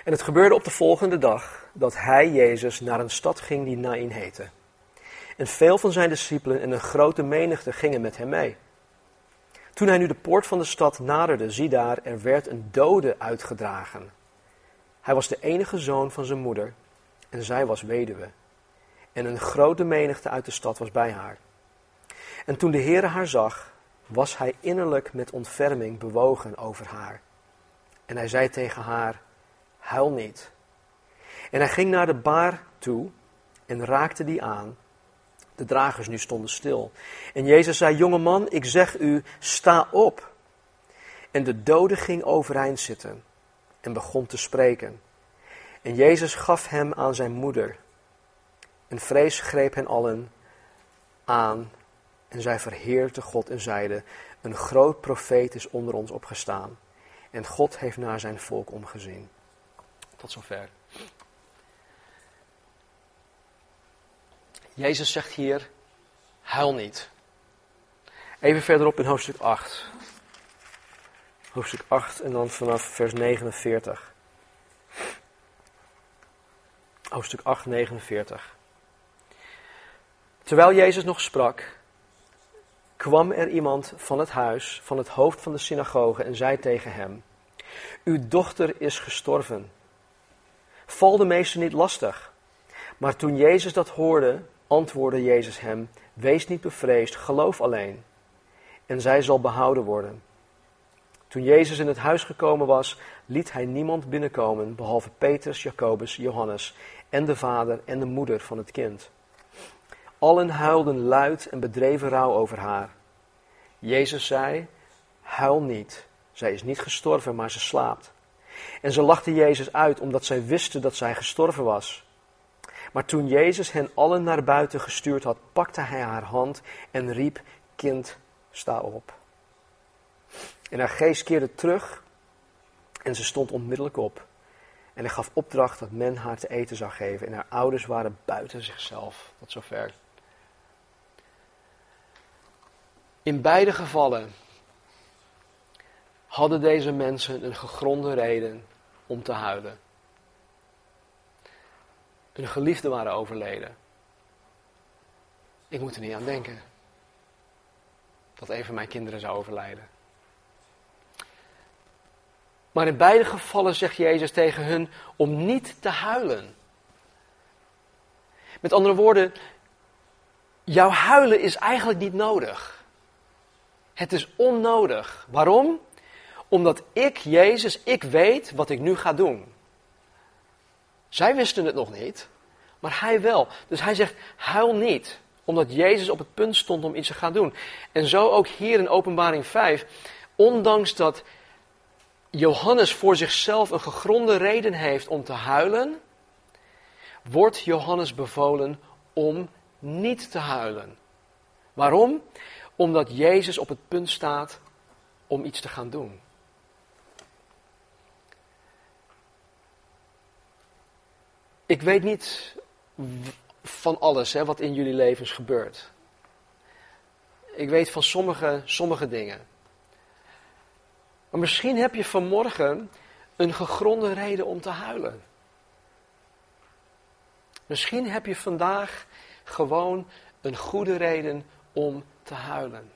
En het gebeurde op de volgende dag dat hij, Jezus, naar een stad ging die Nain heette. En veel van zijn discipelen en een grote menigte gingen met hem mee. Toen hij nu de poort van de stad naderde, zie daar, er werd een dode uitgedragen. Hij was de enige zoon van zijn moeder en zij was weduwe. En een grote menigte uit de stad was bij haar. En toen de Heere haar zag, was hij innerlijk met ontferming bewogen over haar. En hij zei tegen haar, huil niet. En hij ging naar de baar toe en raakte die aan. De dragers nu stonden stil. En Jezus zei, jonge man, ik zeg u, sta op. En de dode ging overeind zitten en begon te spreken. En Jezus gaf hem aan zijn moeder. En vrees greep hen allen aan. En zij verheerde God en zeiden, een groot profeet is onder ons opgestaan. En God heeft naar zijn volk omgezien. Tot zover. Jezus zegt hier, huil niet. Even verderop in hoofdstuk 8. Hoofdstuk 8 en dan vanaf vers 49. Hoofdstuk 8, 49. Terwijl Jezus nog sprak, kwam er iemand van het huis, van het hoofd van de synagoge, en zei tegen hem: Uw dochter is gestorven. Val de meester niet lastig. Maar toen Jezus dat hoorde, antwoordde Jezus hem: Wees niet bevreesd, geloof alleen. En zij zal behouden worden. Toen Jezus in het huis gekomen was, liet hij niemand binnenkomen, behalve Petrus, Jacobus, Johannes en de vader en de moeder van het kind. Allen huilden luid en bedreven rouw over haar. Jezus zei: Huil niet, zij is niet gestorven, maar ze slaapt. En ze lachten Jezus uit omdat zij wisten dat zij gestorven was. Maar toen Jezus hen allen naar buiten gestuurd had, pakte hij haar hand en riep: Kind, sta op. En haar geest keerde terug en ze stond onmiddellijk op. En hij gaf opdracht dat men haar te eten zou geven. En haar ouders waren buiten zichzelf. Tot zover. In beide gevallen hadden deze mensen een gegronde reden om te huilen. Hun geliefden waren overleden. Ik moet er niet aan denken dat een van mijn kinderen zou overlijden. Maar in beide gevallen zegt Jezus tegen hun om niet te huilen. Met andere woorden, jouw huilen is eigenlijk niet nodig. Het is onnodig. Waarom? Omdat ik, Jezus, ik weet wat ik nu ga doen. Zij wisten het nog niet, maar hij wel. Dus hij zegt, huil niet. Omdat Jezus op het punt stond om iets te gaan doen. En zo ook hier in Openbaring 5. Ondanks dat Johannes voor zichzelf een gegronde reden heeft om te huilen, wordt Johannes bevolen om niet te huilen. Waarom? Omdat Jezus op het punt staat om iets te gaan doen. Ik weet niet van alles hè, wat in jullie levens gebeurt. Ik weet van sommige, sommige dingen. Maar misschien heb je vanmorgen een gegronde reden om te huilen. Misschien heb je vandaag gewoon een goede reden om te huilen.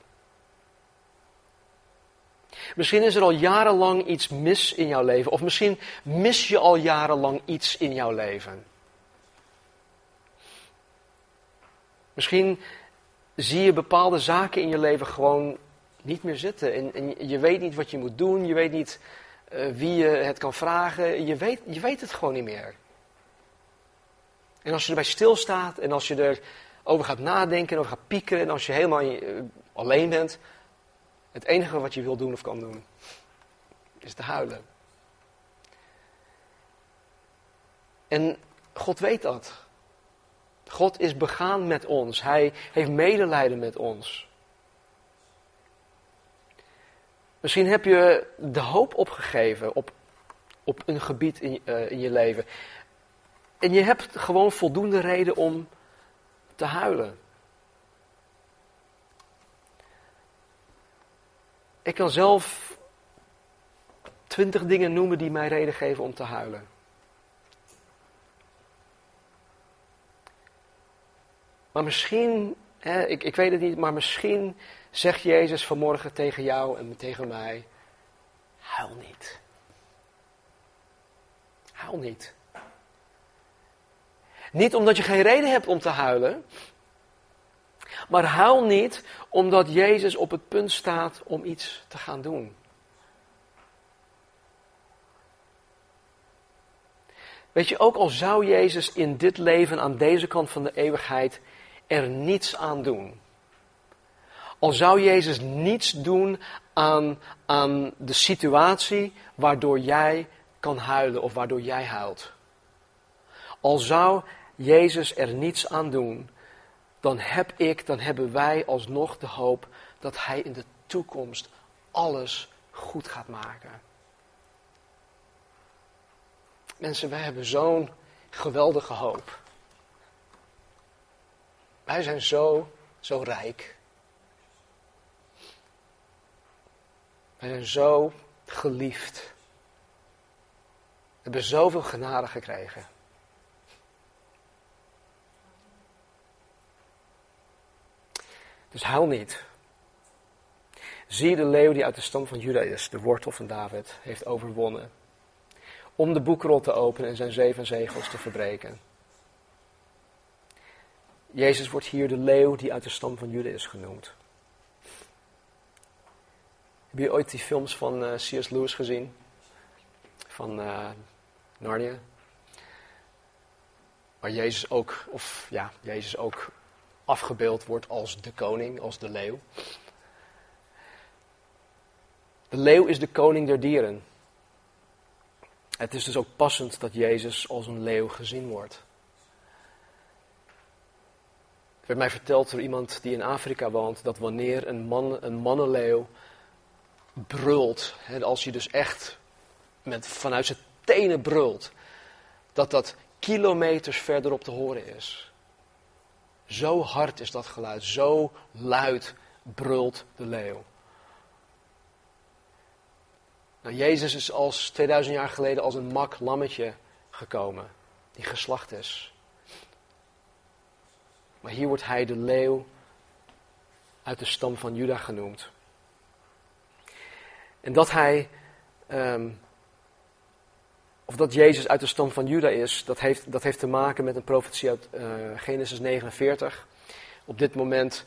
Misschien is er al jarenlang iets mis in jouw leven, of misschien mis je al jarenlang iets in jouw leven. Misschien zie je bepaalde zaken in je leven gewoon niet meer zitten. En, en je weet niet wat je moet doen, je weet niet uh, wie je het kan vragen, je weet, je weet het gewoon niet meer. En als je erbij stilstaat en als je erover gaat nadenken en over gaat piekeren en als je helemaal uh, alleen bent, het enige wat je wil doen of kan doen, is te huilen. En God weet dat. God is begaan met ons. Hij heeft medelijden met ons. Misschien heb je de hoop opgegeven op, op een gebied in, uh, in je leven. En je hebt gewoon voldoende reden om te huilen. Ik kan zelf twintig dingen noemen die mij reden geven om te huilen. Maar misschien, hè, ik, ik weet het niet, maar misschien zegt Jezus vanmorgen tegen jou en tegen mij: huil niet. Huil niet. Niet omdat je geen reden hebt om te huilen, maar huil niet omdat Jezus op het punt staat om iets te gaan doen. Weet je, ook al zou Jezus in dit leven aan deze kant van de eeuwigheid er niets aan doen. Al zou Jezus niets doen aan, aan de situatie waardoor jij kan huilen of waardoor jij huilt. Al zou Jezus er niets aan doen, dan heb ik, dan hebben wij alsnog de hoop dat Hij in de toekomst alles goed gaat maken. Mensen, wij hebben zo'n geweldige hoop. Wij zijn zo, zo rijk. Wij zijn zo geliefd. We hebben zoveel genade gekregen. Dus huil niet. Zie de leeuw die uit de stam van Juda is, de wortel van David, heeft overwonnen. Om de boekrol te openen en zijn zeven zegels te verbreken. Jezus wordt hier de leeuw die uit de stam van Juda is genoemd. Heb je ooit die films van uh, eh, C.S. Lewis gezien? Van uh, Narnia? Waar Jezus ook, of ja, Jezus ook afgebeeld wordt als de koning, als de leeuw. De leeuw is de koning der dieren. Het is dus ook passend dat Jezus als een leeuw gezien wordt. Er werd mij verteld door iemand die in Afrika woont dat wanneer een, man, een mannenleeuw brult, hè, als hij dus echt met, vanuit zijn tenen brult, dat dat kilometers verderop te horen is. Zo hard is dat geluid, zo luid brult de leeuw. Nou, Jezus is als 2000 jaar geleden als een mak lammetje gekomen, die geslacht is. Maar hier wordt hij de leeuw uit de stam van Juda genoemd. En dat hij, um, of dat Jezus uit de stam van Juda is, dat heeft, dat heeft te maken met een profetie uit uh, Genesis 49. Op dit moment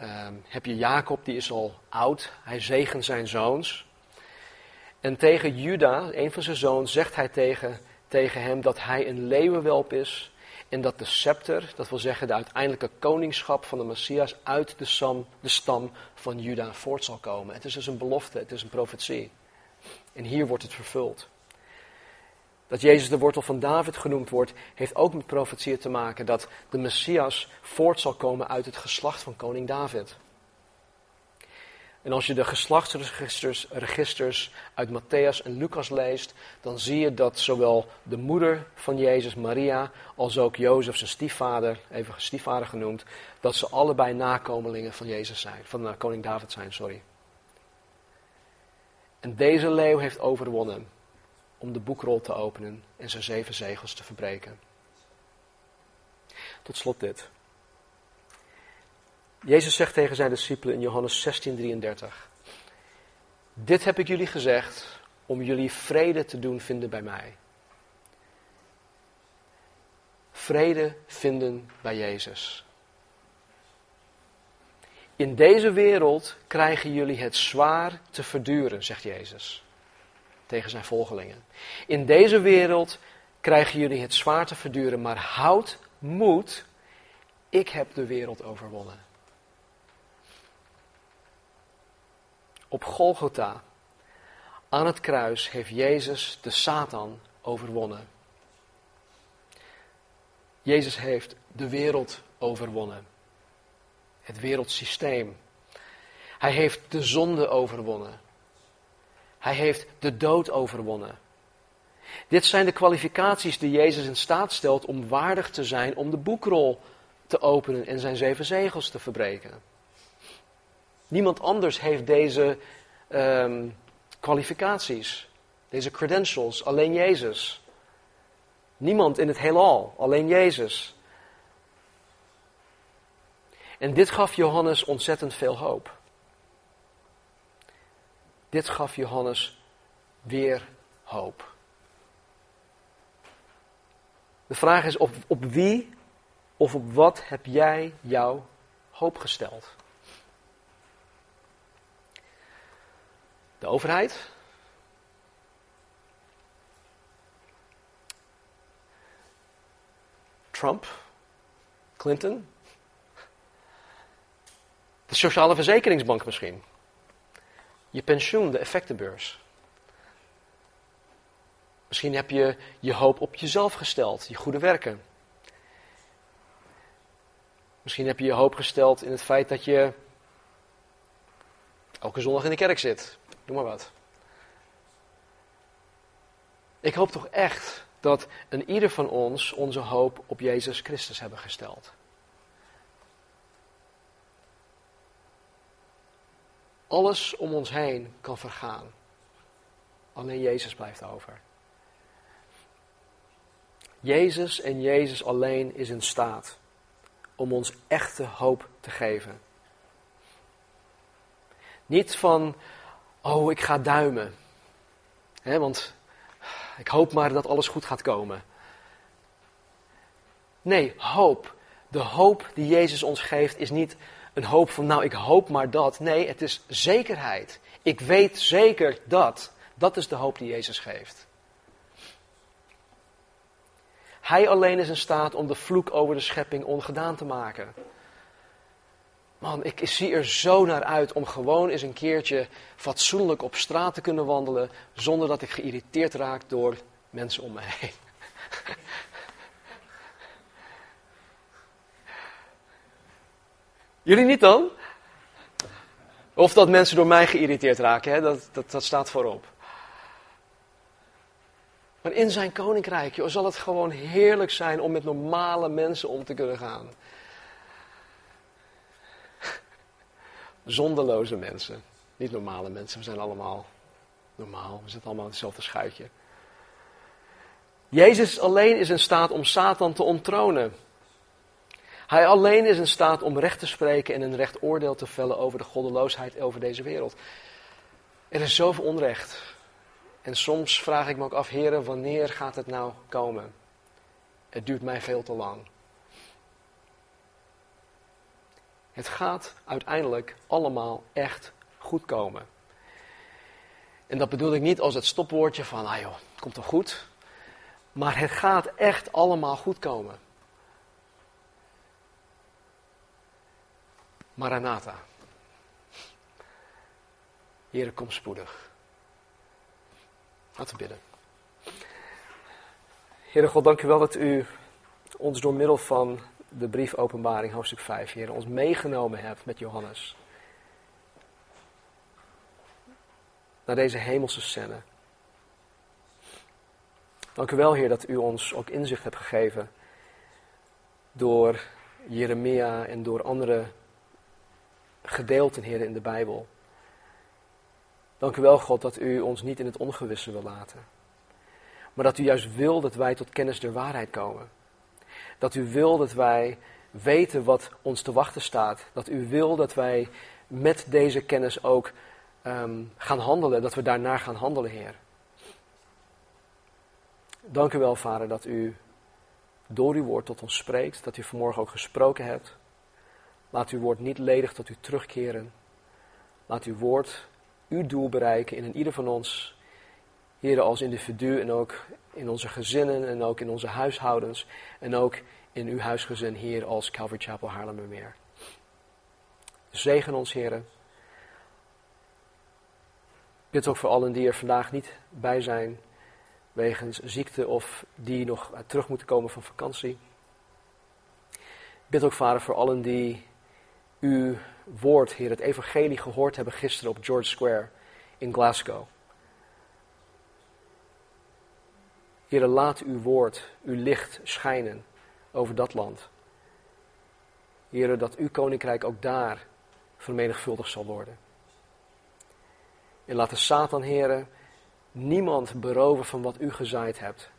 um, heb je Jacob, die is al oud. Hij zegent zijn zoons. En tegen Juda, een van zijn zoons, zegt hij tegen, tegen hem dat hij een leeuwenwelp is. En dat de scepter, dat wil zeggen de uiteindelijke koningschap van de Messias, uit de, sam, de stam van Juda voort zal komen. Het is dus een belofte, het is een profetie. En hier wordt het vervuld. Dat Jezus de wortel van David genoemd wordt, heeft ook met profetieën te maken dat de Messias voort zal komen uit het geslacht van koning David. En als je de geslachtsregisters registers uit Matthäus en Lucas leest, dan zie je dat zowel de moeder van Jezus, Maria, als ook Jozef, zijn stiefvader, even stiefvader genoemd, dat ze allebei nakomelingen van Jezus zijn, van uh, koning David zijn, sorry. En deze leeuw heeft overwonnen om de boekrol te openen en zijn zeven zegels te verbreken. Tot slot dit. Jezus zegt tegen zijn discipelen in Johannes 16:33: Dit heb ik jullie gezegd om jullie vrede te doen vinden bij mij. Vrede vinden bij Jezus. In deze wereld krijgen jullie het zwaar te verduren, zegt Jezus tegen zijn volgelingen. In deze wereld krijgen jullie het zwaar te verduren, maar houd moed, ik heb de wereld overwonnen. Op Golgotha, aan het kruis, heeft Jezus de Satan overwonnen. Jezus heeft de wereld overwonnen. Het wereldsysteem. Hij heeft de zonde overwonnen. Hij heeft de dood overwonnen. Dit zijn de kwalificaties die Jezus in staat stelt om waardig te zijn om de boekrol te openen en zijn zeven zegels te verbreken. Niemand anders heeft deze um, kwalificaties, deze credentials, alleen Jezus. Niemand in het heelal, alleen Jezus. En dit gaf Johannes ontzettend veel hoop. Dit gaf Johannes weer hoop. De vraag is op, op wie of op wat heb jij jouw hoop gesteld? De overheid? Trump, Clinton, de sociale verzekeringsbank misschien, je pensioen, de effectenbeurs. Misschien heb je je hoop op jezelf gesteld, je goede werken. Misschien heb je je hoop gesteld in het feit dat je elke zondag in de kerk zit. Doe maar wat. Ik hoop toch echt dat een ieder van ons onze hoop op Jezus Christus hebben gesteld. Alles om ons heen kan vergaan. Alleen Jezus blijft over. Jezus en Jezus alleen is in staat om ons echte hoop te geven. Niet van, oh, ik ga duimen. He, want ik hoop maar dat alles goed gaat komen. Nee, hoop. De hoop die Jezus ons geeft is niet een hoop van, nou, ik hoop maar dat. Nee, het is zekerheid. Ik weet zeker dat. Dat is de hoop die Jezus geeft. Hij alleen is in staat om de vloek over de schepping ongedaan te maken. Man, ik zie er zo naar uit om gewoon eens een keertje fatsoenlijk op straat te kunnen wandelen. zonder dat ik geïrriteerd raak door mensen om me heen. Jullie niet dan? Of dat mensen door mij geïrriteerd raken, hè? Dat, dat, dat staat voorop. Maar in zijn koninkrijk zal het gewoon heerlijk zijn om met normale mensen om te kunnen gaan. Zonderloze mensen. Niet normale mensen, we zijn allemaal normaal. We zitten allemaal in hetzelfde schuitje. Jezus alleen is in staat om Satan te onttronen. Hij alleen is in staat om recht te spreken en een recht oordeel te vellen over de goddeloosheid over deze wereld. Er is zoveel onrecht. En soms vraag ik me ook af, heren, wanneer gaat het nou komen? Het duurt mij veel te lang. Het gaat uiteindelijk allemaal echt goed komen. En dat bedoel ik niet als het stopwoordje van, ah joh, komt toch goed. Maar het gaat echt allemaal goed komen. Maranatha. Heere, kom spoedig. Laten we bidden. Heere God, dank u wel dat u ons door middel van de brief Openbaring, hoofdstuk 5, Heer, ons meegenomen hebt met Johannes. Naar deze hemelse scène. Dank u wel, Heer, dat u ons ook inzicht hebt gegeven door Jeremia en door andere gedeelten, Heer, in de Bijbel. Dank u wel, God, dat u ons niet in het ongewisse wil laten. Maar dat u juist wil dat wij tot kennis der waarheid komen. Dat u wil dat wij weten wat ons te wachten staat. Dat u wil dat wij met deze kennis ook um, gaan handelen. Dat we daarnaar gaan handelen, Heer. Dank u wel, Vader, dat u door uw woord tot ons spreekt. Dat u vanmorgen ook gesproken hebt. Laat uw woord niet ledig tot u terugkeren. Laat uw woord uw doel bereiken in ieder van ons. Heren, als individu en ook in onze gezinnen en ook in onze huishoudens. En ook in uw huisgezin hier als Calvary Chapel Haarlemmermeer. Zegen ons, heren. Bid ook voor allen die er vandaag niet bij zijn, wegens ziekte of die nog terug moeten komen van vakantie. Bid ook, vader, voor allen die uw woord, Heer, het evangelie gehoord hebben gisteren op George Square in Glasgow. Heer, laat uw woord, uw licht schijnen over dat land. Heer, dat uw koninkrijk ook daar vermenigvuldigd zal worden. En laat de Satan, Heer, niemand beroven van wat u gezaaid hebt.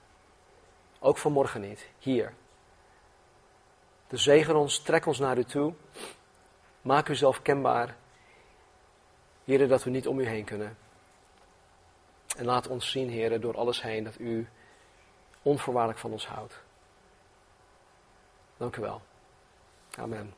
Ook vanmorgen niet, hier. De zegen ons, trek ons naar u toe. Maak uzelf kenbaar. Heren, dat we niet om u heen kunnen. En laat ons zien, heren, door alles heen dat u onvoorwaardelijk van ons houdt. Dank u wel. Amen.